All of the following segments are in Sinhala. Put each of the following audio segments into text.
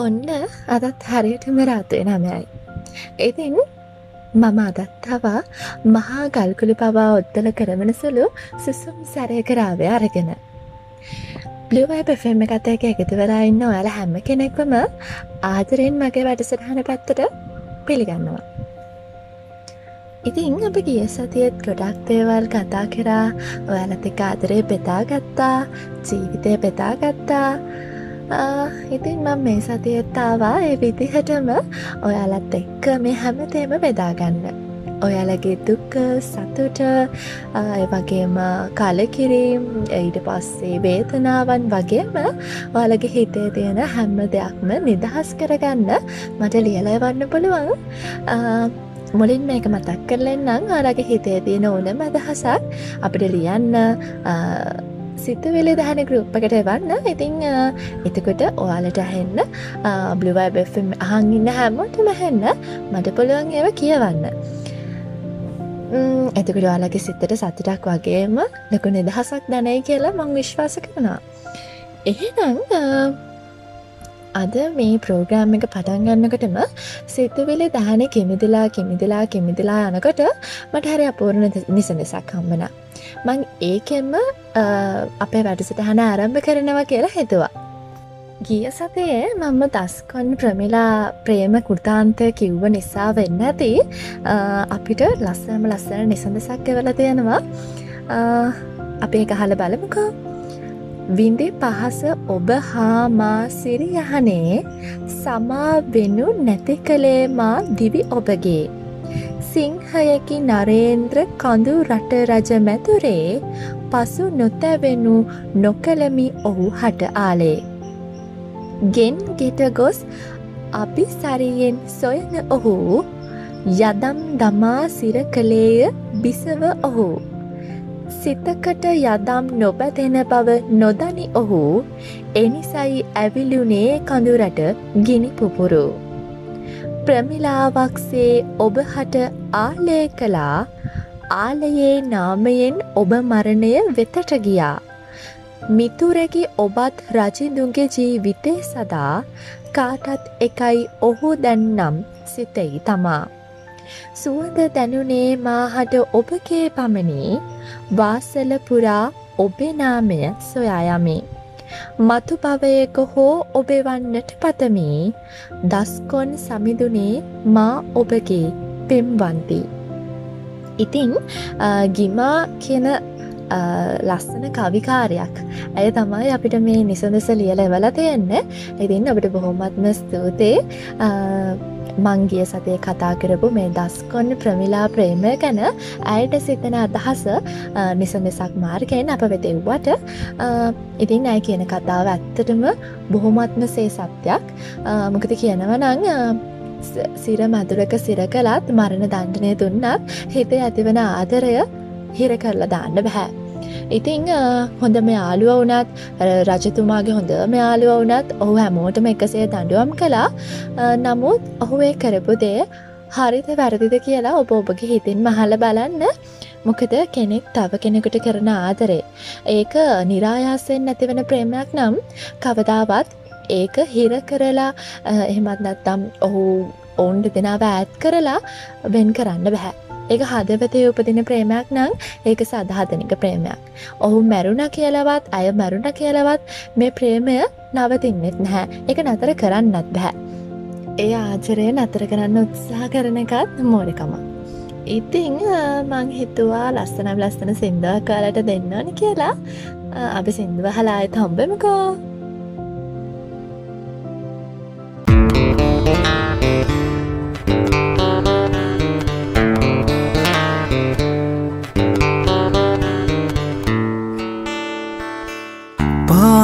ඔන්න අදත් හරියටම රාත්‍රය නමයයි. ඉතින් මම අදත්තවා මහා ගල්කුළි පවා ඔත්තල කරවන සුළු සුසුම් සැරයකරාවය අරගෙන. බ්ලිවයි පෙෆෙම්ම කතයක එකතු වෙලා ඉන්න ඔයාල හැම කෙනෙක්වම ආදරෙන් මගේ වැඩසටහන පැත්තට පිළිගන්නවා. ඉතිං අප ගිය සතියත් ගොඩක් දේවල් කතා කරා ඔයාලත් එක ආදරේ බෙතා ගත්තා ජීවිතය බෙතා ගත්තා ඉතින් මං මේ සතියත්තාවා ඒ විදිහටම ඔයාලත් එක්ක මේ හැමතේම බෙදාගන්න. ඔයාලගේ දුක්ක සතුට වගේම කලකිරීම් ඊට පස්සේ වේතනාවන් වගේම ඔයාලගේ හිතේ තියෙන හැම්ම දෙයක්ම නිදහස් කරගන්න මට ලියලයවන්න පුළුවන්. මුලින් මේක මතක් කරලෙන්නම් ආරගේ හිතේ තියෙන ඕනම අදහසක් අපිට ලියන්න. සිතවෙලේ දහන ගරුප්පකට එවන්න. ඉතිං එතකොට ඔයාලට ඇහෙන්න. බ්ලිවයිබම් අහංඉන්න හැමෝටම හැන්න මට පුළුවන් ඒව කියවන්න. එතකට ඔයාලගේ සිත්තට සතුටක් වගේම ලොකු නිදහසක් දැනයි කියලා මං විශ්වාස කරනවා. එහෙනම් අද මේ ප්‍රෝග්‍රෑම් එක පටන් ගන්නකටම සිතුවිලි දහන කෙමිදිලා කෙමිදිලා කෙමිදිලා යනකොට මට හරි අපූර්ණ නිසඳසක් හම්බනා මං ඒකෙන්ම අපේ වැඩසටහන ආරම්භ කරනවා කියලා හිතුවා. ගිය සතයේ මම දස්කොන් ප්‍රමිලා ප්‍රේම කුෘතාන්තය කිව්ව නිසා වෙන්න ඇති අපිට ලස්සනම ලස්සන නිසඳසක් එවල තියෙනවා. අපේ ගහල බලමුකෝ. විඳි පහස ඔබ හා මා සිරියහනේ සමා වෙනු නැති කළේ මා දිවි ඔබගේ සිංහයකි නරේන්ද්‍ර කඳු රට රජ මැතුරේ පසු නොතැවෙනු නොකළමි ඔහු හට ආලේ. ගෙන් ගෙට ගොස් අපි සරියෙන් සොයන ඔහු යදම් දමා සිර කළේය බිසව ඔහු. සිතකට යදම් නොබැදෙන බව නොදනි ඔහු එනිසයි ඇවිලුනේ කඳුරට ගිනි පුපුරු. ප්‍රමිලාවක්සේ ඔබ හට ආලය කලා ආලයේ නාමයෙන් ඔබ මරණය වෙතට ගියා. මිතුරෙකි ඔබත් රජිදුන්ගේ ජීවිතේ සදා කාටත් එකයි ඔහු දැන්නම් සිතෙයි තමා. සුවද දැනුනේ මාහට ඔබගේ පමණි වාසල පුරා ඔබේ නාමය සොයායමේ. මතු භවයක හෝ ඔබෙවන්නට පතමි දස්කොන් සමිඳුනේ මා ඔබගේ පෙම්වන්ති. ඉතිං ගිමා කියන ලස්සන කවිකාරයක්. ඇය තමයි අපිට මේ නිසඳස ලියල එවල තියෙන්න. ඉතින් අපිට බොහොමත්ම ස්තුතේ මංගිය සතය කතා කරපු මේ දස්කොන්න ප්‍රමිලා ප්‍රේම ගැන ඇයට සිතන අදහස නිසඳෙසක් මාර්ගයෙන් අප වෙතෙව්වට ඉතින් ඇය කියන කතාව ඇත්තටම බොහොමත්ම සේ සත්‍යයක්. මොකද කියනවනං සිර මැදුරක සිර කළත් මරණ දණ්ඩනය දුන්නත් හිත ඇතිවන ආදරය හිර කරලා දාන්න බැහැ ඉතිං හොඳ මේ යාලුව වනත් රජතුමාගේ හොඳ මෙයාලුව වනත් ඔහු හැමෝටම එකසේ දඩුවම් කළා නමුත් ඔහුේ කරපු දේ හරිත වැරදිද කියලා ඔබ ඔබගේ හිතින් මහල බලන්න මොකද කෙනෙක් තව කෙනෙකුට කරන ආදරේ. ඒක නිරායාසයෙන් නැතිවන ප්‍රේමයක් නම් කවදාවත් ඒක හිර කරලා එහෙමත් නැත්තම් ඔහු ඔවුන්ට දෙනාව ඇත් කරලා වෙන් කරන්න බැහැ. ඒක හදවතය උපදින ප්‍රේමයක් නං ඒක සදහතනික ප්‍රේමයක්. ඔහු මැරුණ කියලවත් අය මැරුණ කියලවත් මේ ප්‍රේමය නවතින්නෙත් නැහැ එක නතර කරන්නත් බැහැ. ඒ ආචරය නතර කරන්න උත්සා කරන එකත් මෝඩකම. ඉතිං මං හිතුවා ලස්සනම් ලස්සන සිින්දුව කාලට දෙන්නන කියලා අපි සිින්දුව හලාය තම්බමකෝ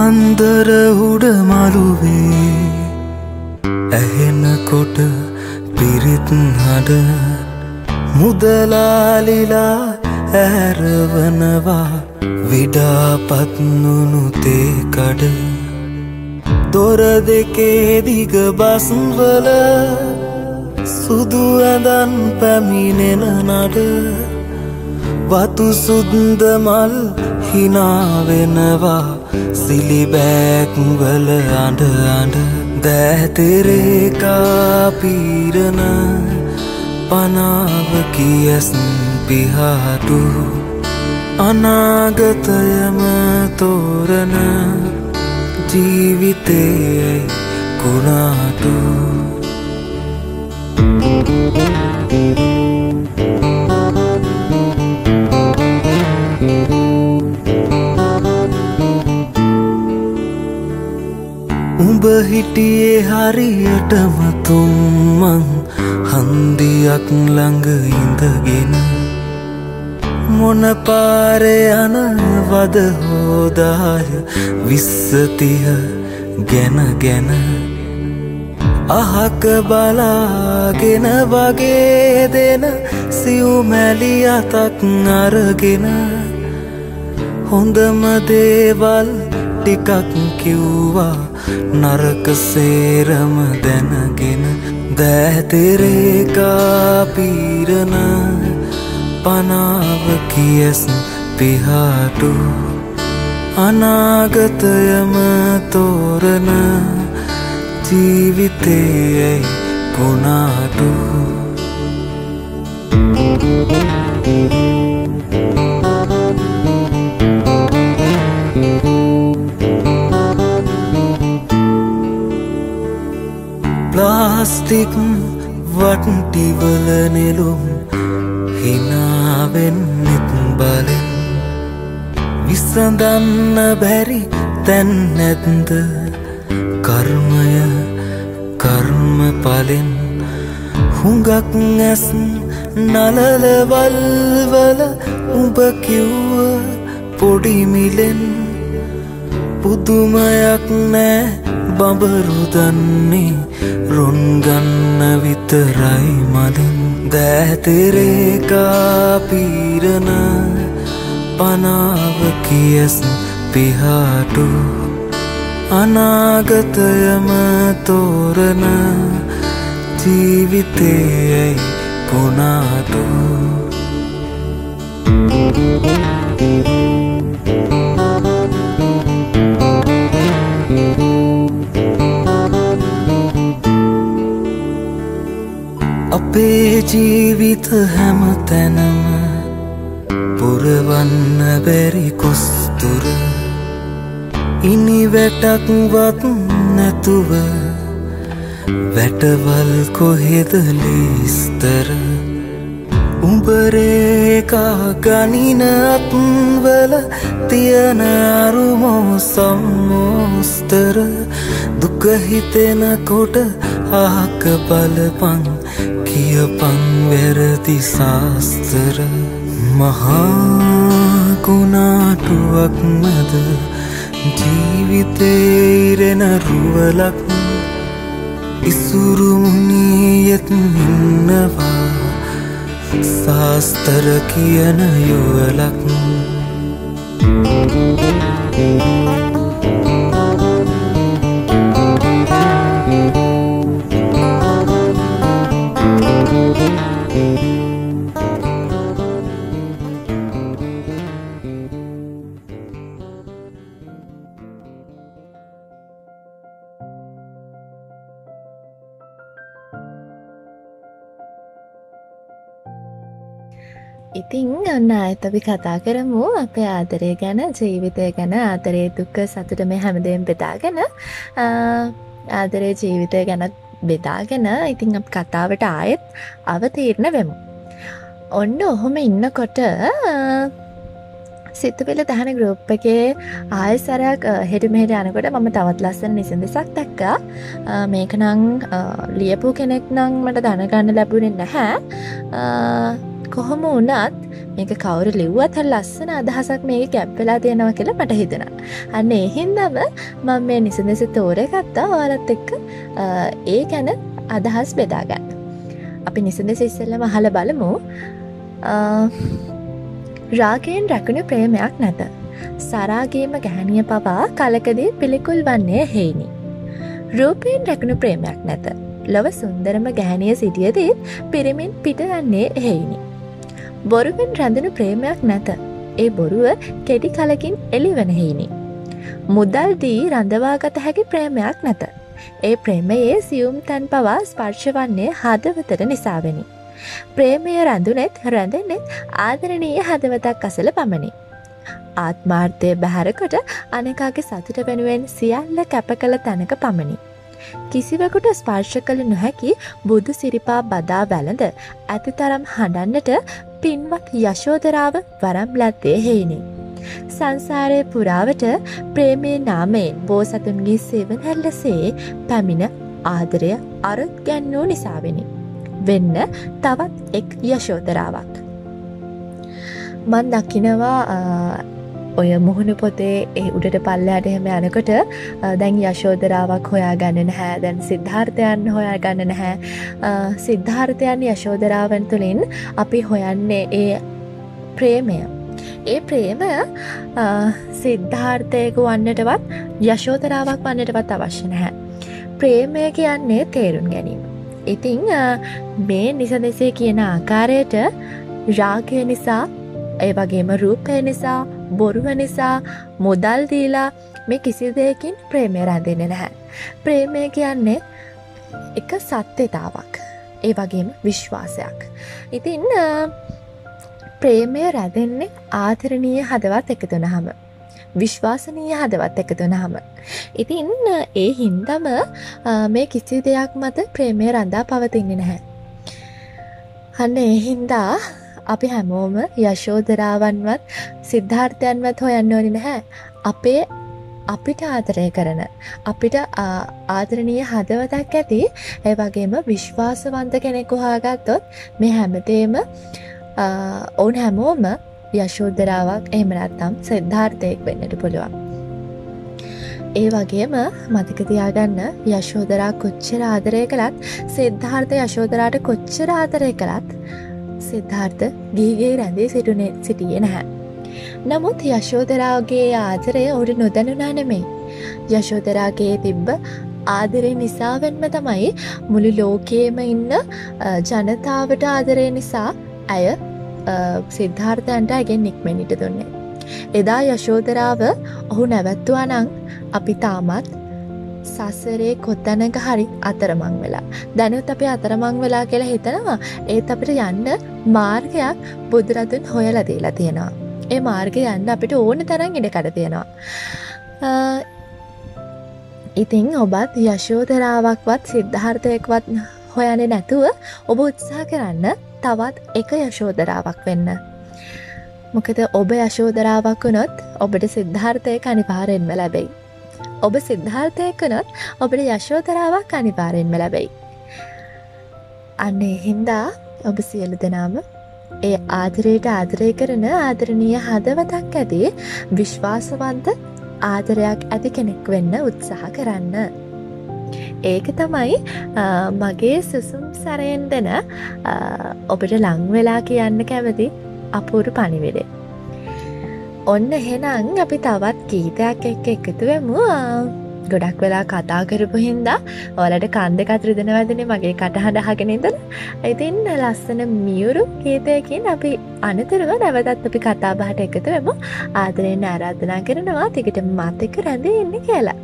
පාන්දර උඩ මළුවේ ඇහෙනකොට පිරිත් හඩ මුදලාලිලා ඇරවනවා විඩාපත්නුනු තේකඩ. දොර දෙකේ දිග බස්වල සුදු ඇඳන් පැමිණෙන නඩ. වතු සුද්ද මල් හිනාවෙනවා සිලිබෑක්වල අඩ අඩ දැතරේකා පීරණ පනාව කියස් පිහාටු අනාගතයම තෝරන ජීවිතයේ කුණාටු උඹ හිටියේ හරියටම තුම්මං හන්දියක් ළඟ ඉඳගෙන. මොන පාරය යන වද හෝදාය විස්සතිය ගැන ගැන. අහක බලාගෙන වගේ දෙන සිව්මැලි අතක් අරගෙන. හොඳම දේවල් ටිකක් කිව්වා නරක සේරම දැනගෙන. දැතරේකා පීරණ පනාව කියස් පිහාටු. අනාගතයම තෝරන ජීවිතයයි ගුණාටු ප්ලාස්ටික් වට්ටිවල නෙලුම් හිනාවෙන්නෙත් බලෙන්. විසඳන්න බැරි තැන් නැත්ද කර්මය කර්ම පලෙන් හුඟක් ඇස් නලලවල්වල උඹ කිව්ව පොඩිමිලෙන් පුදුමයක් නෑ බඹරුදන්නේ රොන්ගන්න විතරයි මලින්. දැතරේකා පීරණ පනාව කියස් පිහාටු. අනාගතයම තෝරන ජීවිතයයි ගුණාටු අපේ ජීවිත හැම තැනම පුරවන්න බැරි කොස්තුර. ඉනි වැටක්වත් නැතුව වැටවල් කොහෙද ලේස්තර? උඹරේකා ගනින අත්වල තියන අරුමෝ සම්මෝස්තර. දුකහිතෙනකොට ආක බලපං කියපං වැරදි ශාස්තර මහාගුණාටුවක් මැද ජීවිතේරෙන රුවලක් ඉසුරුමුණීයත් ඉන්නවා. ශාස්තර කියන යුවලක් ඉතිං ඔන්න අඇතපි කතා කරමු අපේ ආදරය ගැන ජීවිතය ගැන ආදරේ දුක්ක සතුට මේ හැමදයෙන් බෙදාගෙන. ආදරේ ජීවිතය ගැන බෙදාගෙන ඉතිං අප කතාවට ආයෙත් අවතීරණ වෙමු. ඔන්න ඔහොම ඉන්නකොට සිතුපෙල දහන ගරුප් එකේ ආයසරයක් හෙට මෙහට යනකොට මම තවත් ලස්සන නිසඳසක් දැක්කා මේක නං ලියපු කෙනෙක් නං මට දැනගන්න ලැබුණෙ නැහැ කොහොම වනත් මේක කවුරු ලිව්වත් හ ලස්සන අදහසක් මේක කැප්පෙලා තියෙනවා කියලා මට හිතෙන අන්න එහින්දම මං මේ නිසඳෙස තෝරගත්තා ඕලත් එක්ක ඒ ගැන අදහස් බෙදාගන්න අපි නිසඳෙස ඉස්සල්ල මහල බලමු රාගයෙන් රැකුණු ප්‍රේමයක් නැත. සරාගේම ගැහැනිය පවා කලකදී පිළිකුල් වන්නේ හෙයිනි. රූපයෙන් රැකුණු ප්‍රේමයක් නැත. ලොව සුන්දරම ගැහැනිය සිටියදීත් පිරිමින් පිට යන්නේ හෙයිනි. බොරුවෙන් රැඳෙනු ප්‍රේමයක් නැත. ඒ බොරුව කෙඩි කලකින් එලිවනහෙයිනි. මුදල් දී රඳවාගත හැකි ප්‍රේමයක් නැත. ඒ ප්‍රේමයේ සියුම් තැන් පවා ස්පර්ශ වන්නේ හදවතට නිසාවෙනි. ප්‍රේමය රැඳුනෙත් රැඳෙන්නෙත් ආදරණීය හදවතක් අසල පමණි. ආත්මාර්ථය බැහැරකොට අනෙකාගේ සතුට වෙනුවෙන් සියල්ල කැප කළ තැනක පමණි. කිසිවකුට ස්පර්ශ කළ නොහැකි බුදු සිරිපා බදා වැළඳ ඇති තරම් හඬන්නට පින්වත් යශෝදරාව වරම් ලැත්තේ හෙයිනි. සංසාරය පුරාවට ප්‍රේමේ නාමයෙන් බෝසතුන්ගේ සේවනැල්ලසේ පැමිණ ආදරය අරුත් ගැන්නූ නිසාවෙනි. වෙන්න තවත් එක් යශෝදරාවක්. මන් දකිනවා ඔය මුහුණු පොතේ ඒ උඩට පල්ලයට එහෙම යනකොට දැන් යශෝදරාවක් හොයා ගන්න නැහැ දැන් සිද්ධාර්ථයන් හොයා ගන්න නැහැ සිද්ධාර්ථයන් යශෝදරාවන් තුළින් අපි හොයන්නේ ඒ ප්‍රේමය ඒ ප්‍රේමය සිද්ධාර්ථයක වන්නටවත් යශෝතරාවක් වන්නටවත් අවශ්‍ය නැහැ. ප්‍රේමය කියන්නේ තේරුම් ගැනීම. ඉතිං මේ නිසදෙසේ කියන ආකාරයට රාගය නිසා ඒ වගේම රූපය නිසා බොරුව නිසා මුදල් දීලා මේ කිසි දෙයකින් ප්‍රේමය රැඳෙන නැහැ. ප්‍රේමය කියන්නේ එක සත්‍යතාවක්. ඒ වගේම විශ්වාසයක්. ඉතින් ප්‍රේමය රැදෙන්නේ ආදරණීය හදවත් එකතුනහම. විශ්වාසනීය හදවත් එකතුනහම. ඉතින් ඒ හින්දම මේ කිසි දෙයක් මත ප්‍රේමය රඳා පවතින්නේ නැහැ. හන්න එහින්දා අපි හැමෝම යශෝදරාවන්වත් සිද්ධාර්ථයන්වත් හොයන්න ඕනි නැහැ. අපේ අපිට ආදරය කරන අපිට ආදරණීය හදවතක් ඇති ඒ වගේම විශ්වාසවන්ත කෙනෙකු හාගත්තොත් මේ හැමතේම ඔවුන් හැමෝම යශෝදරාවක් එහෙමනත්තම් සිද්ධාර්ථයෙක් වෙන්නට පුළුවන්. ඒ වගේම මතකතියාගන්න යශෝදරා කොච්චර ආදරය කළත් සිද්ධාර්ථ යශෝදරාට කොච්චර ආදරය කළත් සිද්ධාර්ථ ගීගේ රැඳේ සිටුනේ සිටියේ නැහැ. නමුත් යශෝදරාගේ ආදරය ඔඩු නොදැනුනා නෙමෙයි. යශෝදරාගේ තිබ්බ ආදරය නිසාවෙන්ම තමයි මුළු ලෝකයේම ඉන්න ජනතාවට ආදරය නිසා ඇය සිද්ධාර්ථයන්ට ඇගෙන් නික්මෙනිට දුන්නේ. එදා යශෝදරාව ඔහු නැවැත්තුවා නං අපි තාමත් සසරේ කොත්තැනක හරි අතරමං වෙලා. දැනුත් අපේ අතරමං වෙලා කියලා හිතනවා ඒත් අපිට යන්න මාර්ගයක් බුදුරදුන් හොයල දීලා තියෙනවා. ඒ මාර්ගය යන්න අපිට ඕන තරන් ඉඩ කඩ තියෙනවා. ඉතිං ඔබත් යශෝදරාවක්වත් සිද්ධාර්ථයක්වත් හොයන නැතුව ඔබ උත්සා කරන්න තවත් එක යශෝදරාවක් වෙන්න. මොකද ඔබ යශෝදරාවක් වුණොත් ඔබට සිද්ධාර්ථය අනිපාරෙන්ම ලැබෙයි. ඔබ සිද්ධාර්ථයකනොත් ඔබට යශෝදරාවක් අනිපාරෙන්ම ලැබෙයි. අන්න එහින්දා ඔබ සියලු දෙනාම ඒ ආදරයට ආදරය කරන ආදරණීය හදවතක් ඇති විශ්වාසවන්ත ආදරයක් ඇති කෙනෙක් වෙන්න උත්සාහ කරන්න. ඒක තමයි මගේ සුසුම් සරයෙන් දෙන ඔබට ලංවෙලා කියන්න කැමති අපූරු පනිවිඩේ. ඔන්න එහෙනං අපි තවත් ගීතයක් එක්ක එකතුවමු ගොඩක් වෙලා කතා කරපු හින්දා ඕලට කන්ද කතරිදන වැදන මගේ කටහඬහගෙනදල ඉතින් ලස්සන මියුරු ගීතයකින් අපි අනතරව නැවතත් අපි කතා බහට එකතුවම ආදරයෙන් ආරාධනා කරනවා තිකට මතක රැඳ එන්න කියලා.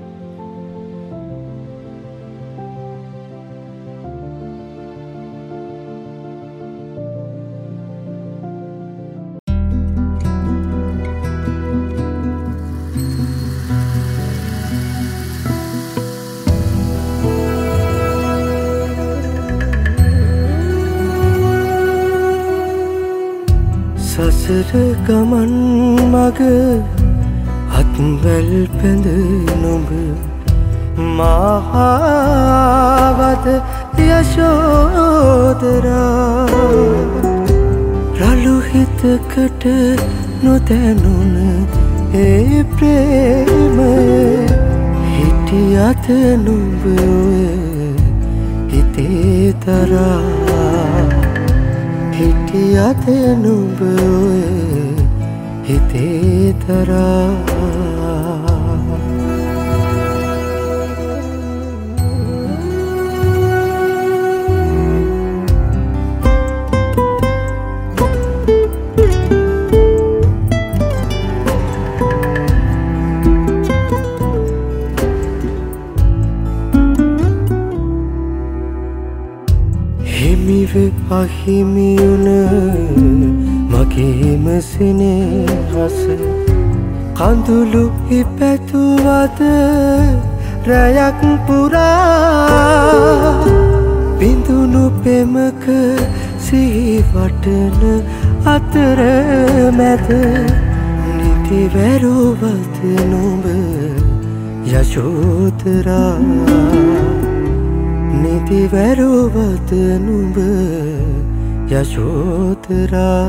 සසර ගමන් මග අත්වැල් පැඳ නොබ මහාවද යශෝදරා රළුහිතකට නොතැනුන ඒ ප්‍රේමය හිටි අත නුඹය හිතේ තරා හිටි අත නුඹය හිතේ තරා අහිමියුන මගේම සිනේහස කඳුළු ඉපැතුවද රැයක් පුරා බිඳුණු පෙමක සිහිවටන අතර මැද නිතිවැරුවත නොබ යශෝතරා නිතිවැරුවත නුඹ යශෝතරා.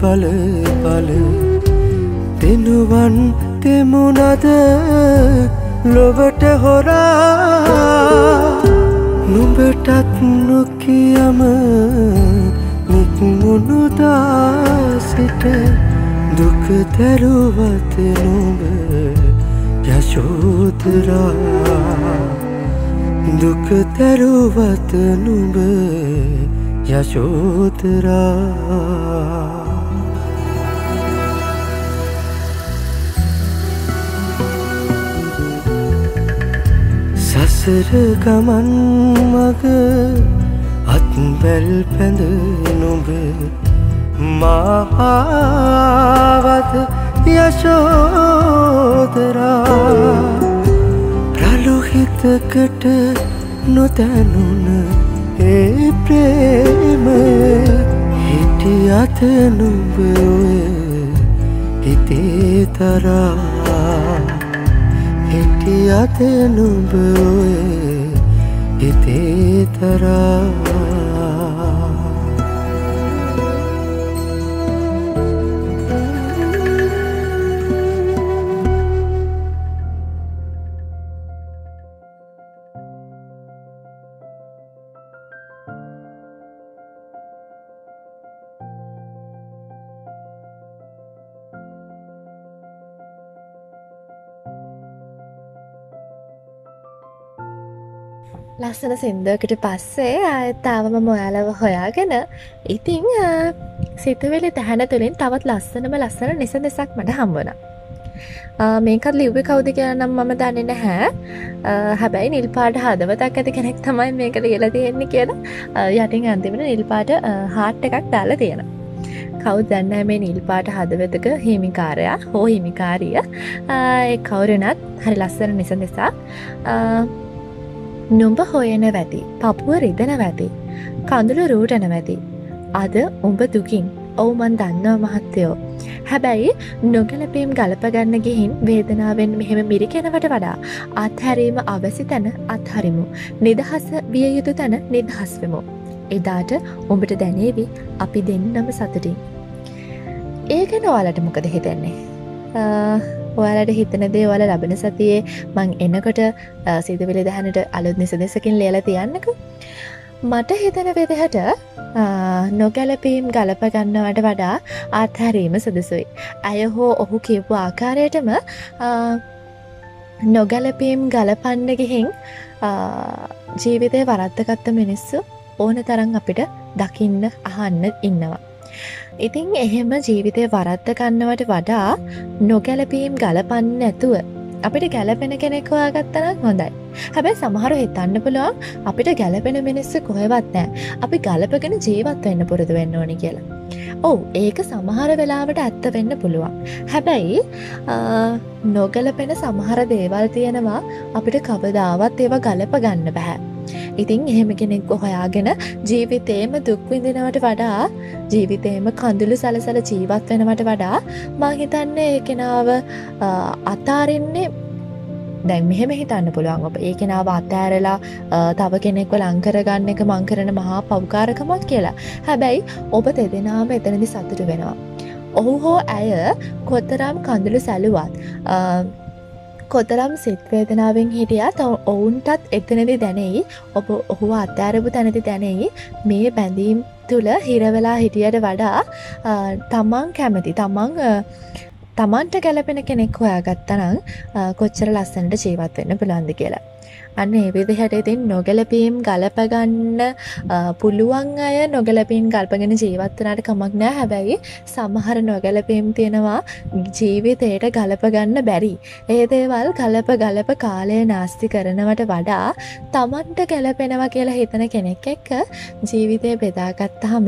බල බල දෙනුවන් දෙමුණද ලොවට හොරා නුඹටත් නොකියම නික්මුණුදාසිට දුක තැරුවත නොබ යශෝතරා දුක තැරුවත නුඹ යශෝතරා සසර ගමන් මග අත්වැල් පැඳ නොබ මහාවද යශෝදරා. ප්‍රලුහිතකට නොතැනුන ඒ ප්‍රේම හිටි අත නුඹ හිතේ තරා හිටි අත නුඹ ඔය හිතේ තරා ලස්සන සින්දුවකට පස්සේ ආයත්තාවම මොයාලව හොයාගෙන ඉතිං සිතුවෙලි තැහැන තුළින් තවත් ලස්සනම ලස්සන නිස දෙසක් මට හම්බුණ මේකත් ලිව්ව කවුද කියනම් මම දන්නේ නැහැ. හැබැයි නිල්පාට හදවතක් ඇති කෙනෙක් තමයි මේකට කියල තියෙන්නේ කියලා යටින් අන්තිමට නිල්පාට හාට් එකක් දාලා තියෙන කවු දන්න මේ නිල්පාට හදවතක හිමිකාරයා? හෝ හිමිකාරිය? කවුරනත් හරි ලස්සන නිස නිසා නුඹ හොයන වැති පපුුව රිදන වැති කඳුළු රූටන වැති අද උඹ දුකින් ඔවුමන් දන්නවා මහත්තයෝ. හැබැයි නොගැලපීම් ගලපගන්න ගිහින් වේදනාවෙන් මෙහෙම මිරිකෙනවට වඩා අත්හැරීම අවැසි තැන අත්හරිමු. නිදහස විය යුතු තැන නිදහස්වෙමු එදාට උඹට දැනේවි අපි දෙන්නම සතුටින්. ඒ ගැන ඔයාලට මොකද හිතෙන්නේ? ඔයාලට හිතන දේවල ලබන සතියේ මං එන්නකොට සිතවිලි දහනට අලුත් නිස දෙසකින් ලේල තියන්නක මට හිතන වෙදහට නොගැලපීම් ගලප ගන්නවට වඩා ආත්හැරීම සුදුසුයි. ඇය හෝ ඔහු කියපු ආකාරයටම නොගැලපීම් ගලපන්න ගිහින් ජීවිතය වරත්තගත්ත මිනිස්සු ඕන තරන් අපිට දකින්න අහන්න ඉන්නවා. ඉතිං එහෙම ජීවිතය වරත්ත කන්නවට වඩා නොගැලපීම් ගලපන්න ඇතුව අපිට ගැලපෙන කෙනෙක් හොයාගත්තනක් හොඳයි. හැබැයි සමහරු හිතන්න පුළුවන් අපිට ගැලපෙන මිනිස්සු කොහෙවත් නෑ අපි ගලපගෙන ජීවත් වෙන්න පුරුදු වෙන්න ඕනි කියලා. ඔවු ඒක සමහර වෙලාවට ඇත්ත වෙන්න පුළුවන්. හැබැයි නොගලපෙන සමහර දේවල් තියෙනවා අපිට කවදාවත් ඒව ගලප ගන්න බැහැ. ඉතින් එහෙම කෙනෙක්ව හොයාගෙන ජීවිතේම දුක්විඳනවට වඩා ජීවිතේම කඳුළු සලසල ජීවත් වෙනවට වඩා මංහිතන්නේ ඒ කෙනාව අතාරෙන්නේ දැන් මෙහෙම හිතන්න පුළුවන් ඔබ ඒ කෙනාව අත්තෑරලා තව කෙනෙක්ව ලංකරගන්න එක මංකරන මහා පවකාරකමක් කියලා හැබැයි ඔබ දෙදෙනාම එතනදි සතුට වෙනවා. ඔහු හෝ ඇය කොතරම් කඳුළු සැලුවත් කොතරම් සිත්වේදනාවෙන් හිටියත් ඔවුන්ටත් එතනදි දැනෙයි ඔබ ඔහු අත්‍යාරපු තැනති දැනෙයි මේ බැඳීම් තුළ හිරවෙලා හිටියට වඩා තමන් කැමති තමන් තමන්ට ගැලපෙන කෙනෙක් හොයාගත්තනං කොච්චර ලස්සනට ජීවත් වෙන්න පුළන්දි කියලා. අන්න ඒ විදිහට ඉතින් නොගැලපීම් ගලපගන්න පුළුවන් අය නොගැලපීම් ගල්පගෙන ජීවත්වනට කමක් නෑ හැබැයි සමහර නොගැලපීම් තියෙනවා ජීවිතයට ගලපගන්න බැරි. ඒ දේවල් ගලප ගලප කාලය නාස්ති කරනවට වඩා තමන්ට ගැලපෙනවා කියලා හිතන කෙනෙක් එක්ක ජීවිතය බෙදාගත්තහම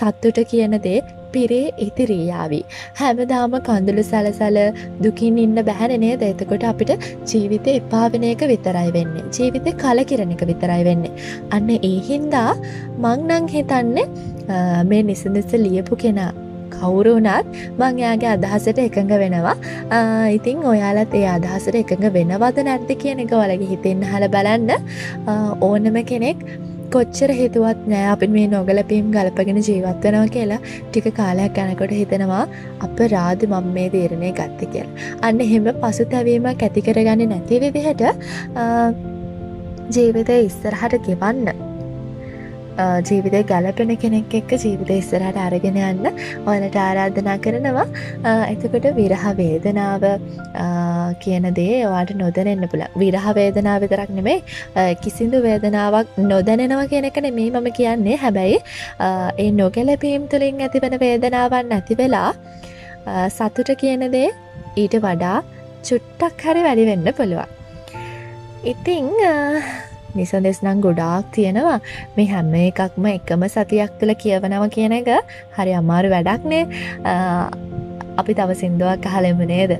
සත්තුට කියන දේ පිරේ ඉතිරීයාවී. හැමදාම කඳුළු සැලසල දුකින් ඉන්න බැහැනනේ දෙතකොට අපිට ජීවිතය එපාවෙන එක විතරයි වෙන්නේ. ජීවිතය කලකිරණ එක විතරයි වෙන්නේ. අන්න ඒ හින්දා මංනං හිතන්නේ මේ නිසඳෙස ලියපු කෙනා කවුරුනත් මං යාගේ අදහසට එකඟ වෙනවා ඉතිං ඔයාලත් ඒ අදහසට එකඟ වෙනවද නැත්ති කියන එක වලගේ හිතෙන්න හල බලන්න ඕනම කෙනෙක් කොච්චර හිතුවත් නෑ අපි මේ නොගලපීම් ගලපගෙන ජීවත්වනවා කියලා ටික කාලයක් යනකොට හිතෙනවා අප රාධ මං මේ තීරණය ගත්ත කියලා. අන්න එහෙම පසු තැවීමක් ඇතිකරගන්න නැති විදිහට ජීවිතය ඉස්සරහට ගෙවන්න ජීවිතය ගැලපෙන කෙනෙක් එක්ක ජීවිත ඉස්සරහට අරගෙන යන්න ඔලට ආරාධනා කරනවා. එතකොට විරහ වේදනාව කියන දේ ඔයාට නොදැනෙන්න පුළ විරහ වේදනාව විතරක් නෙමේ කිසිදු වේදනාවක් නොදැනෙනවා කියනකන මේ මම කියන්නේ. හැබැයි ඒ නොගැලපීම් තුළින් ඇතිවන වේදනාවන් නැති වෙලා සතුට කියන දේ ඊට වඩා චුට්ටක් හරි වැඩි වෙන්න පුළුවන්. ඉතිං නිසදෙස් නම් ගොඩාක් තියෙනවා. මේ හැම එකක්ම එකම සතියක් තුළ කියවනව කියන එක හරි අමාරු වැඩක්නේ අපි තව සිින්දුවක් අහලෙම නේද?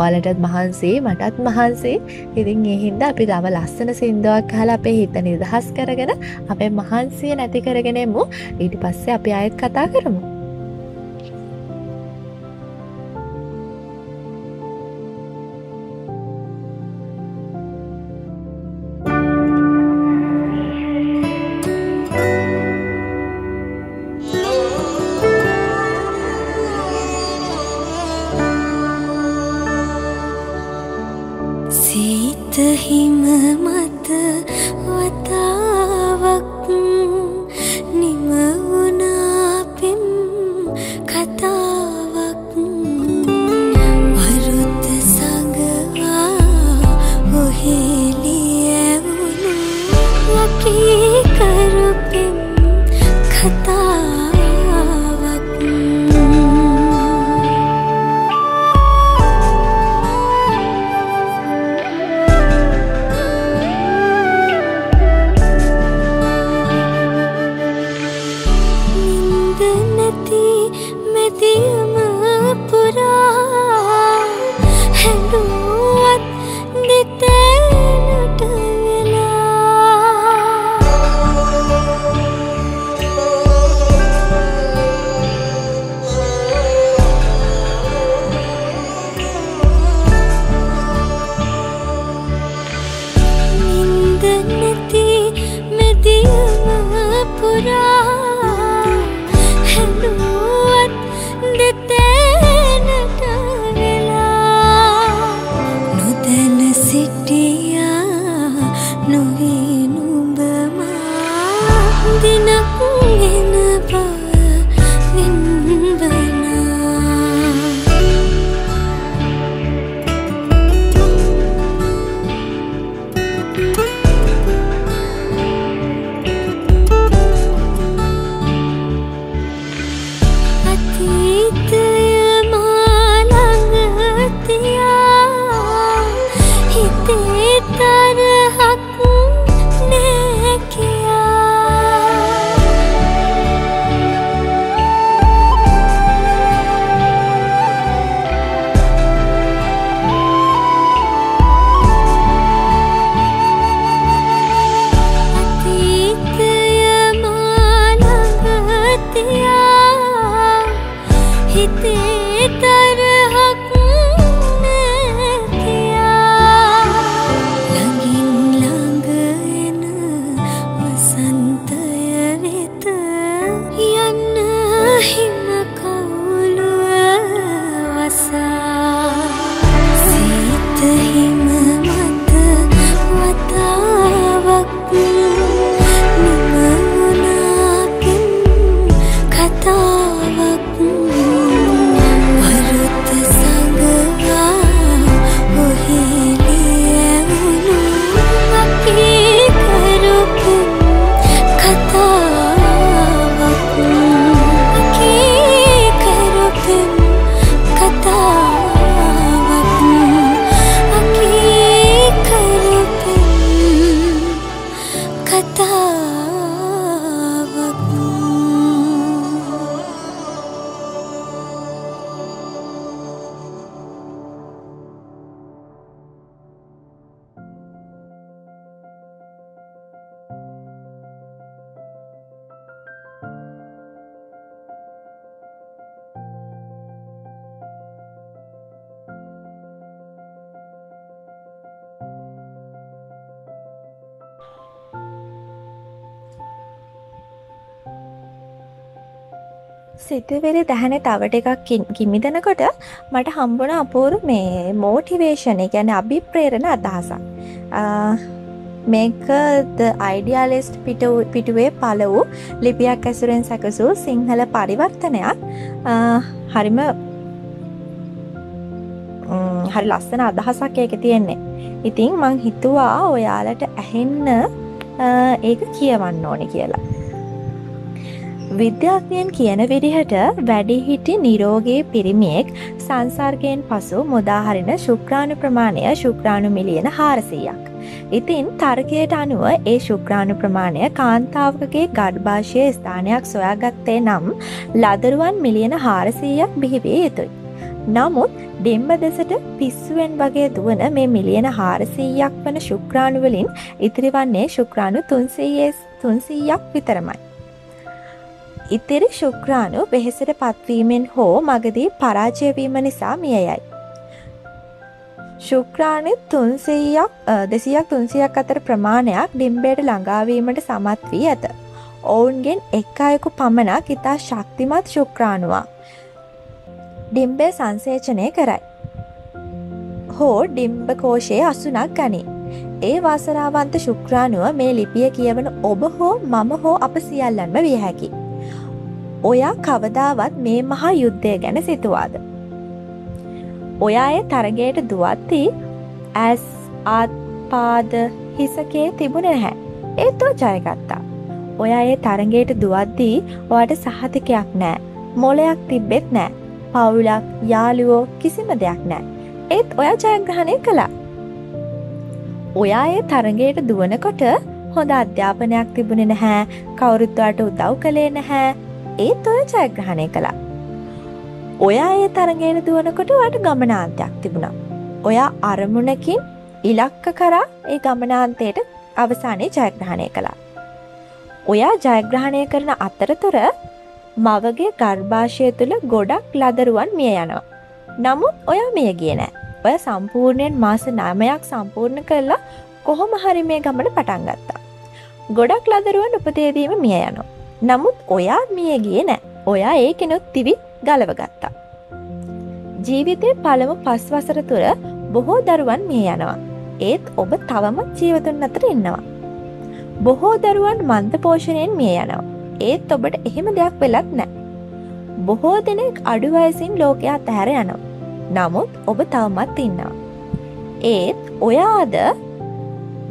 ඕලටත් මහන්සේ මටත් මහන්සේ. ඉතින් එහින්ද අපි තව ලස්සන සිින්දුවක් හල අපේ හිත නිදහස් කරගෙන අපේ මහන්සිය නැති කරගෙනෙමු. ඊට පස්සේ අපි අයත් කතා කරමු. හිත හිම මත සිතවෙරි දැහැන තවට එකක් කිමිදනකොට මට හම්බුණ අපූරු මේ මෝටිවේෂණ ගැන අභිප්‍රේරණ අදහසක්. මේක අයිඩියාලෙස්ට් පිටුවේ පල වූ ලිපියක් ඇසුරෙන් සැකසූ සිංහල පරිවර්තනයක්. හරිම හරි ලස්සන අදහසක් ඒක තියෙන්නේ. ඉතිං මං හිතුවා ඔයාලට ඇහෙන්න ඒක කියවන්න ඕනි කියලා. විද්‍යාඥයන් කියන විදිහට වැඩිහිටි නිරෝගී පිරිමියෙක් සංසර්ගයෙන් පසු මුදාහරින ශුක්‍රාණු ප්‍රමාණය ශුක්‍රාණු මිලියන හාරසීයක්. ඉතින් තර්කයට අනුව ඒ ශුක්‍රාණු ප්‍රමාණය කාන්තාවකගේ ගඩ්භාෂය ස්ථානයක් සොයාගත්තේ නම් ලදරුවන් මිලියන හාරසීයක් බිහිවේ යුතුයි. නමුත් දෙම්බ දෙසට පිස්සුවෙන් වගේ දුවන මේ මිලියන හාරසීයක් වන ශුක්‍රාණුවලින් ඉතිරිවන්නේ ශුක්‍රාණු තුන්සීයක් විතරමයි. ඉතිරි ශුක්‍රාණු වෙහෙසට පත්වීමෙන් හෝ මගදී පරාජයවීම නිසා මියයයි. ශුක්‍රාණය තුන්සීයක් දෙසියක් තුන්සියක් අතර ප්‍රමාණයක් ඩිම්බේට ළඟාවීමට සමත් වී ඇත. ඔවුන්ගෙන් එක් අයකු පමණක් ඉතා ශක්තිමත් ශුක්‍රාණුවා. ඩිම්බේ සංසේචනය කරයි. හෝ ඩිම්බකෝෂයේ අසුනක් ගනී. ඒ වාසනාවන්ත ශුක්‍රාණුව මේ ලිපිය කියවන ඔබ හෝ මම හෝ අප සියල්ලන්ම විය හැකි. ඔයා කවදාවත් මේ මහා යුද්ධය ගැන සිතුවාද. ඔයා ඒ තරගයට දුවත්ති ඇස් ආත්පාද හිසකේ තිබුණ නැහැ ඒත් ඔ ජයගත්තා. ඔයා ඒ තරගයට දුවද්දී ඔයාට සහතිකයක් නෑ මොලයක් තිබ්බෙත් නෑ පවුලක් යාළුවෝ කිසිම දෙයක් නෑ ඒත් ඔයා ජයග්‍රහණය කළා. ඔයා ඒ තරගයට දුවනකොට හොඳ අධ්‍යාපනයක් තිබුණ නැහැ කවුරුත්වාට උදව් කළේ නැහැ ඒත් ඔය ජයග්‍රහණය කළා. ඔයා ඒ තරගේන දුවනකොට වට ගමනාන්තයක් තිබුණා. ඔයා අරමුණකින් ඉලක්ක කරා ඒ ගමනාන්තයට අවසානයේ ජයග්‍රහණය කළා. ඔයා ජයග්‍රහණය කරන අතරතුර මවගේ ගර්භාෂය තුළ ගොඩක් ලදරුවන් මිය යනවා. නමුත් ඔයා මිය ගිය නෑ. ඔය සම්පූර්ණයෙන් මාස නාමයක් සම්පූර්ණ කරලා කොහොම හරි මේ ගමන පටන් ගත්තා. ගොඩක් ලදරුවන් උපතේදීම මිය යනවා. නමුත් ඔයා මියගිය නෑ ඔයා ඒ කෙනොත් තිවි ගලවගත්තා. ජීවිතය පළමු පස් වසර තුර බොහෝ දරුවන් මිය යනවා. ඒත් ඔබ තවමත් ජීවතුන් අතර ඉන්නවා. බොහෝ දරුවන් මන්ත පෝෂණයෙන් මිය යනවා. ඒත් ඔබට එහෙම දෙයක් වෙලත් නෑ. බොහෝ දෙනෙක් අඩුවයසින් ලෝකයා තැහැර යනවා. නමුත් ඔබ තවමත් ඉන්නවා. ඒත් ඔයාද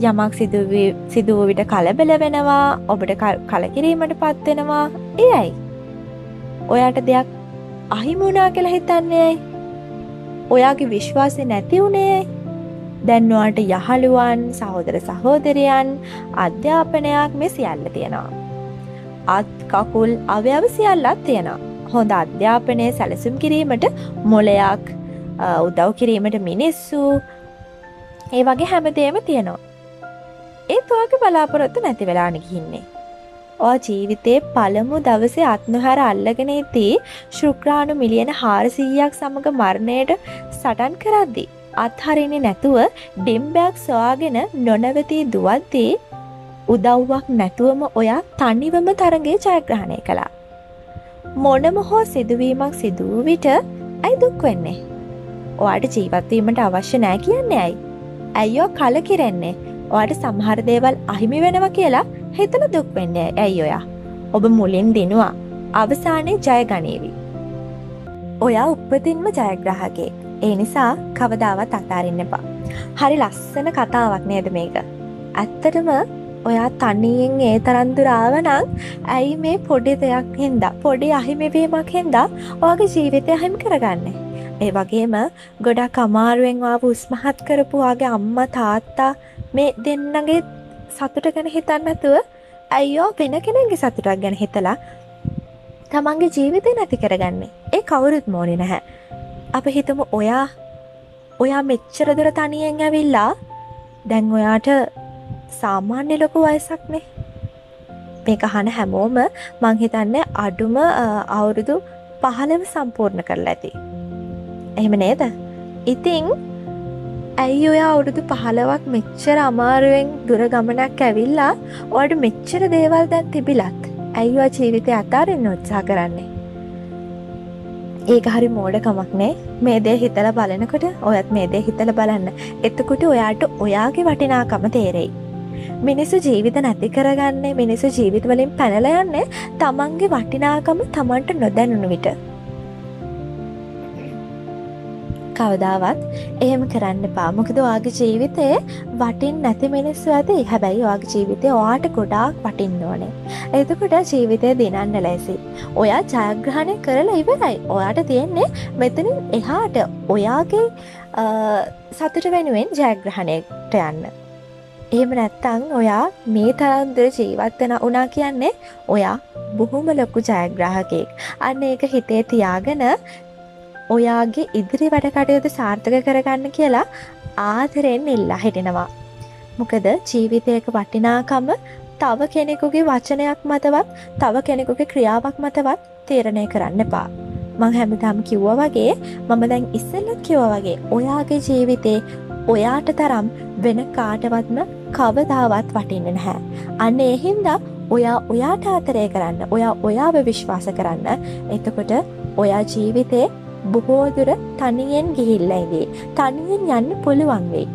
යමක් සිදුව විට කලබල වෙනවා ඔබට කලකිරීමට පත්වෙනවා එයයි. ඔයාට දෙයක් අහිමුණා කියලා හිතන්නේයි ඔයාගේ විශ්වාසය නැති වුණේ දැන්වාට යහළුවන් සහෝදර සහෝදරයන් අධ්‍යාපනයක් මෙ සියල්ල තියෙනවා. අත් කකුල් අව්‍යව සියල්ලත් තියෙනවා. හොඳ අධ්‍යාපනය සැලසුම් කිරීමට මොලයක් උදව් කිරීමට මිනිස්සු ඒ වගේ හැමදේම තියෙනවා. ඒත් ඔයාගේ බලාපොරොත්තු නැති වෙලාන ගිහින්නේ. ඔය ජීවිතේ පළමු දවසේ අත්නොහැර අල්ලගෙන ඉදී ශුක්‍රාණු මිලියන හාරසීයක් සමඟ මරණයට සටන් කරද්දි. අත්හරින්නේ නැතුව ඩිම්බයක් සොයාගෙන නොනවතී දුවද්දී උදව්වක් නැතුවම ඔයා තනිවම තරගේ ජයග්‍රහණය කළා. මොනම හෝ සිදුවීමක් සිදුව විට ඇයි දුක් වෙන්නේ. ඔයාට ජීවත්වීමට අවශ්‍ය නෑ කියන්නේ ඇයි. ඇයිෝ කලකිරෙන්නේ ඔයාට සමහර දේවල් අහිමි වෙනව කියලා හිතල දුක් වෙන්න ඇයි ඔයා. ඔබ මුලින් දෙනවා අවසානයේ ජයගනීවි. ඔයා උපතින්ම ජයග්‍රහගේ ඒ නිසා කවදාවත් අතාරන්න එපා. හරි ලස්සන කතාවක් නේද මේක. ඇත්තටම ඔයා තනියෙන් ඒ තරන්දුරාවනං ඇයි මේ පොඩි දෙයක් හින්දා පොඩි අහිමිවීමක් හින්දා ඕගේ ජීවිතය අහිමි කරගන්න. ඒ වගේම ගොඩක් අමාරුවෙන්වා උස්මහත් කරපුවාගේ අම්ම තාත්තා මේ දෙන්නගේ සතුට ගැන හිතන්නතුව ඇයිෝ වෙන කෙනගේ සතුටක් ගැන හිතලා තමන්ගේ ජීවිතය නැති කරගන්නේ. ඒ කවුරුත් මෝනි නැහැ. අප හිතමු ඔයා ඔයා මෙච්චරදුර තනියෙන් ඇවිල්ලා දැන් ඔයාට සාමාන්‍ය ලොකු වයසක්නේ මේක හන හැමෝම මංහිතන්න අඩුම අවුරුදු පහලව සම්පූර්ණ කරලා ඇති. එහෙම නේද? ඉතිං ඇයි ඔයා අවුරුදු පහලවක් මෙච්චර අමාරුවෙන් දුර ගමනක් ඇවිල්ලා ඔට මෙච්චර දේවල් දැන් තිබිලත් ඇයිවා ජීවිතය අතාරෙන් උත්සා කරන්නේ ඒක හරි මෝඩකමක්නේ මේ දේ හිතල බලනකොට ඔයත් මේ දේ හිතල බලන්න එතකොට ඔයාට ඔයාගේ වටිනාකම තේරෙයි. මිනිස්සු ජීවිත නැති කරගන්නේ මිනිස්සු ජීවිතවලින් පැනලයන්නේ තමන්ගේ වටිනාකම තමන්ට නොදැනුණු විට. කවදාවත් එහෙම කරන්න පාමොකද වාගේ ජීවිතය වටින් නැති මිනිස්සු ඇති හැබැයි වාගේ ජීවිතය ඔයාට ගොඩාක් වටින්න ඕනේ. එතකොට ජීවිතය දිනන්න ලැසි. ඔයා ජයග්‍රහණය කරලා ඉවරයි. ඔයාට තියෙන්නේ මෙතනින් එහාට ඔයාගේ සතුට වෙනුවෙන් ජයග්‍රහණයට යන්න. එහෙම නැත්තං ඔයා මේ තරන්දර ජීවත්වන උනා කියන්නේ ඔයා බොහොම ලොකු ජයග්‍රාහකයෙක්. අන්න ඒක හිතේ තියාගෙන ඔයාගේ ඉදිරි වැඩ කටයුතු සාර්ථක කරගන්න කියලා ආදරෙන් ඉල්ලා හිටිනවා. මොකද ජීවිතයක වටිනාකම තව කෙනෙකුගේ වචනයක් මතවත් තව කෙනෙකුගේ ක්‍රියාවක් මතවත් තීරණය කරන්න එපා. මං හැමදාම් කිව්ව වගේ මම දැන් ඉස්සල්ලත් කිව්ව වගේ ඔයාගේ ජීවිතේ ඔයාට තරම් වෙන කාටවත්ම කවදාවත් වටින්න නැහැ. අන්න එහින්දා ඔයා ඔයාට ආතරය කරන්න ඔයා ඔයාව විශ්වාස කරන්න එතකොට ඔයා ජීවිතේ බොහෝදුර තනියෙන් ගිහිල්ලයිවේ තනියෙන් යන්න පුළුවන් වෙයි.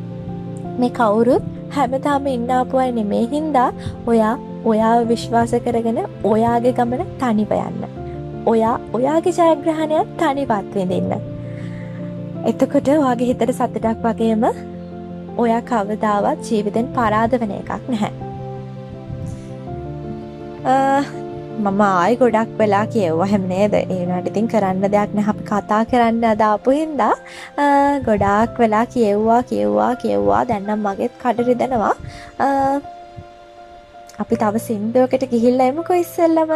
මේ කවුරුත් හැමතාම ඉන්නාපුුවයි නෙමේ හින්දා ඔයා ඔයා විශ්වාස කරගෙන ඔයාගේ ගමන තනිව යන්න. ඔයා ඔයාගේ ජයග්‍රහණයක් තනිපත්වෙ දෙන්න. එතකොට වගේ හිතට සතටක් වගේම ඔයා කවදාවත් ජීවිතෙන් පරාද වන එකක් නැහැ. මම ආයි ගොඩක් වෙලා කියව්ව. හැමනේද ඒනට ඉතින් කරන්න දෙයක් නැ අපි කතා කරන්න අදාපු හින්දා ගොඩාක් වෙලා කියව්වා කියව්වා කියව්වා. දැන්නම් මගෙත් කඩරිදෙනවා අපි තව සින්දුවකට ගිහිල්ල එමකො ඉස්සෙල්ලම.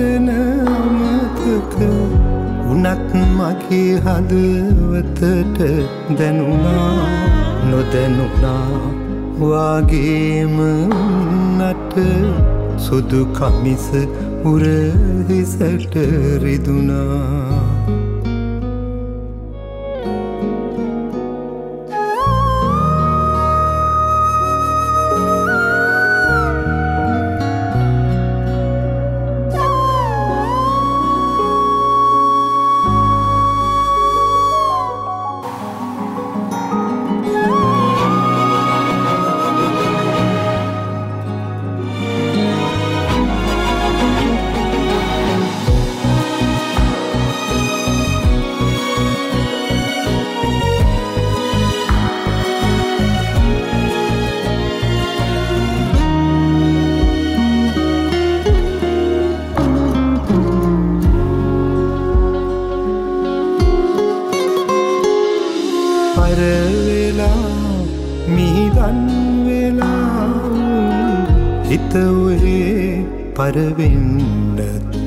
වචනමතක උනත් මගේ හදවතට දැනුණා නොදැනුණා. වාගේම නට සුදු කමිස උරහිසට රිදුනා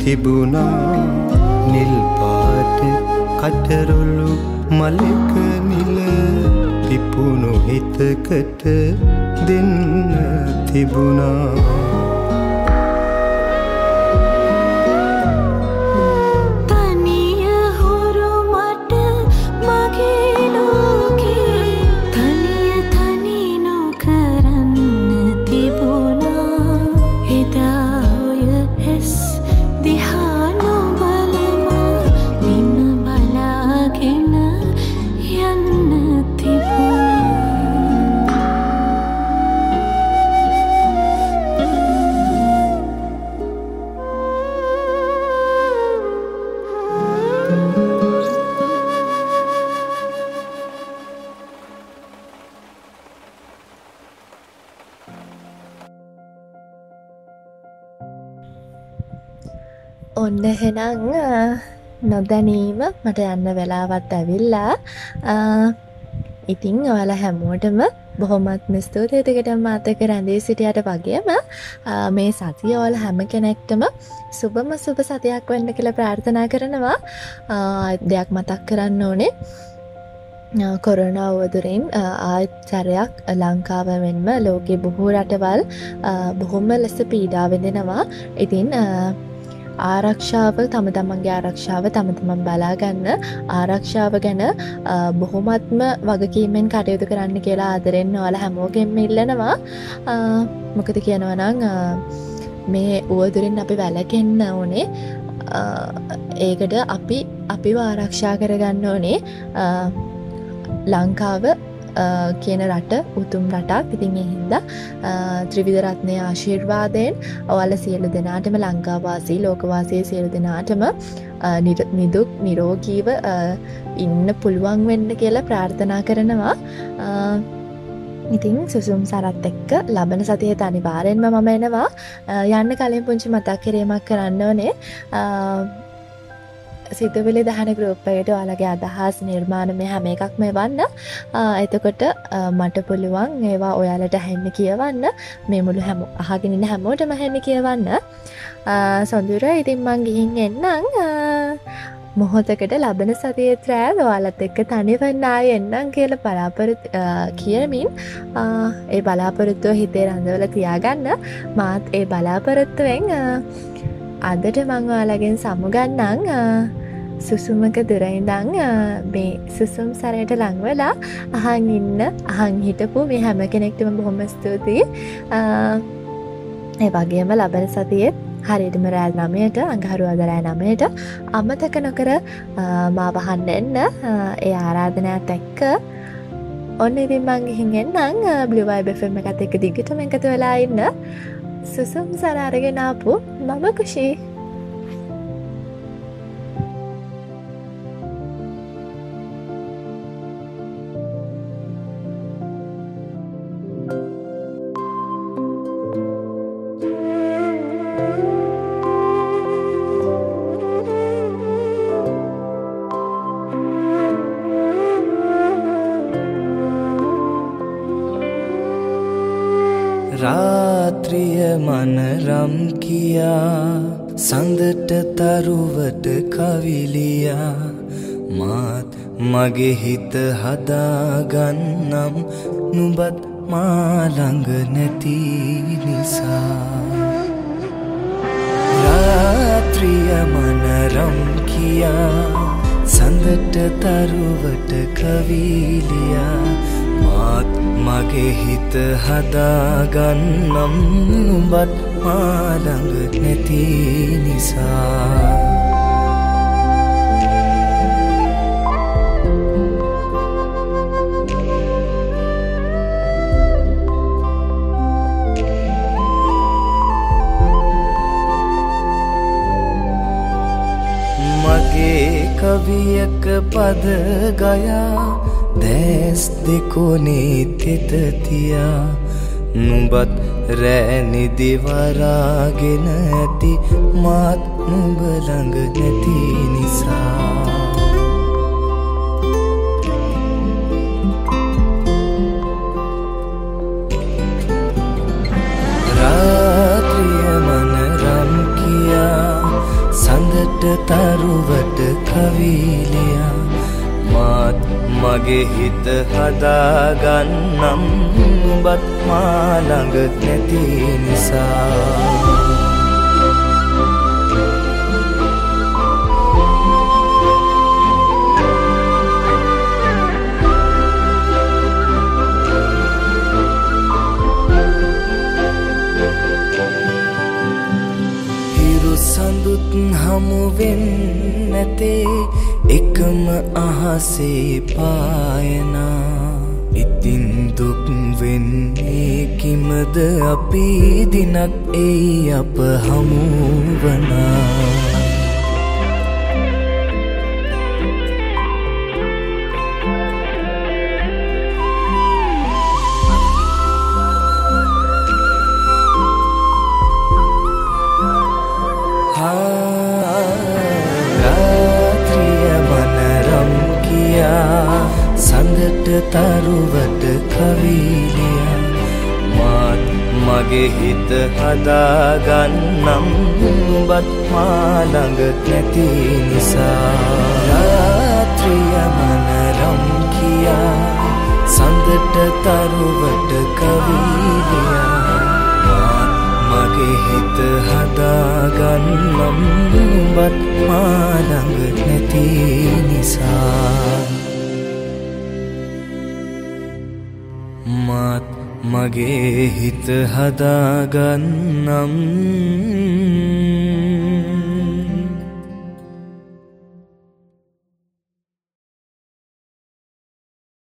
තිබුණා. නිල්පාට කටරොල්ලු මලක නිල පිපුුණු හිතකට දෙන්න තිබුණා. නොදැනීම මට යන්න වෙලාවත් ඇවිල්ලා. ඉතිං ඔයාල හැමෝටම බොහොමත් ස්තුතියතකට මාතක රැඳී සිටියට වගේම මේ සතිය ඕල හැම කෙනෙක්ටම සුබම සුභ සතියක් වන්න කියලා ප්‍රාර්ථනා කරනවා. දෙයක් මතක් කරන්න ඕනේ. කොරනාවදුරින් ආච්චරයක් ලංකාව මෙන්ම ලෝකෙ බොහෝ රටවල් බොහොම ලෙස පීඩාවෙදෙනවා ඉතින් ආරක්ෂාව තම තමන්ගේ ආරක්ෂාව තම තමන් බලාගන්න. ආරක්ෂාව ගැන බොහොමත්ම වගකීමෙන් කටයුතු කරන්න කියලා ආදරෙන් ඔයාල හැමෝගෙන්ම ඉල්ලනවා. මොකද කියනවනං මේ උවදුරින් අපි වැලකෙන්න ඕනේ. ඒකට අපි අපි ආරක්ෂා කරගන්න ඕනේ. ලංකාව කියන රට උතුම් රටක්. ඉතින් එහින්ද ත්‍රිවිධරත්නය ආශිර්වාදයෙන් ඔවල සියලු දෙනාටම ලංකාවාසී ලෝකවාසය සියලු දෙනාටම නිදුක් නිරෝගීව ඉන්න පුළුවන් වෙන්න කියලා ප්‍රාර්ථනා කරනවා. ඉතිං සුසුම් සරත් එක්ක ලබන සතිය අනිවාරෙන්ම මම එනවා. යන්න කලින් පුංචි මතක් කිරීමක් කරන්න ඕනේ. සිතුවිලි දහන ගරුප්පයට ඔයාලගේ අදහස් නිර්මාණ මේ හැම එකක් මේ වන්න එතකොට මට පුළුවන් ඒවා ඔයාලට හැන්න කියවන්න. මේ මුළු හැම අහගෙනන්න හැමෝටම හැන්න කියවන්න. සොඳුර ඉතින් මං ගිහින් එන්නම්. මොහොතකට ලබන සතියත් රෑ ඔයාලත් එක්ක තනිවන්නා එන්නම් කියල බලාපොරත් කියමින්. ඒ බලාපොරොත්තුව හිතේ රඳවල තියාගන්න. මාත් ඒ බලාපොරොත්තුවෙන් අදට මංවාලගෙන් සමුගන්නං සුසුමක දුරයිඳං මේ සුසුම් සරයට ලංවලා අහන් ඉන්න අහන් හිටපු මේ හැම කෙනෙක්ටම බොහොම ස්තුතියි. ඒ වගේම ලබන සතියෙත් හරිටම රෑල් නමයට අඟහරු අදරෑ නමයට අමතක නොකර මාවහන්න එන්න ඒ ආරාධනයක් එක්ක. ඔන්න ඉතින් මංගිහින් එන්නම් බ්ලිවයි බෙෆෙම එකත් එක දිගටම එකතු වෙලා ඉන්න. සුසුම් සරාරගෙනාපු මම කුෂී. මගේ හිත හදාගන්නම්. නුබත් මාළඟ නැති නිසා. රාත්‍රිය මනරම් කියා. සඳට තරුවට කවිලියා. මාත් මගේ හිත හදාගන්නම්. නුඹත් මාළඟ නැති නිසා. කවියක පද ගයා දැස් දෙකොනේ තෙතතියා නුඹත් රෑනිදිවරාගෙන ඇති මාත් නුඹළඟ නැති නිසා. තරුවට කවීලයා? මාත් මගේ හිත හදාගන්නම්. බත් මාළඟ නැති නිසා. සඳුත් හමුවෙන් නැතේ එකම අහසේ පායනා. ඉතින් දුක් වෙන්නේ කිමද? අපි දිනක් එයි අප හමුවනා. මගේ හිත හදාගන්නම්. බත් මාළඟ නැති නිසා. රාත්‍රිය මනරම් කියා. සඳට තරුවට කවීලියා මගේ හිත හදාගන්නම්. බත් මාළඟ නැති නිසා. මගේ හිත හදාගන්නම්.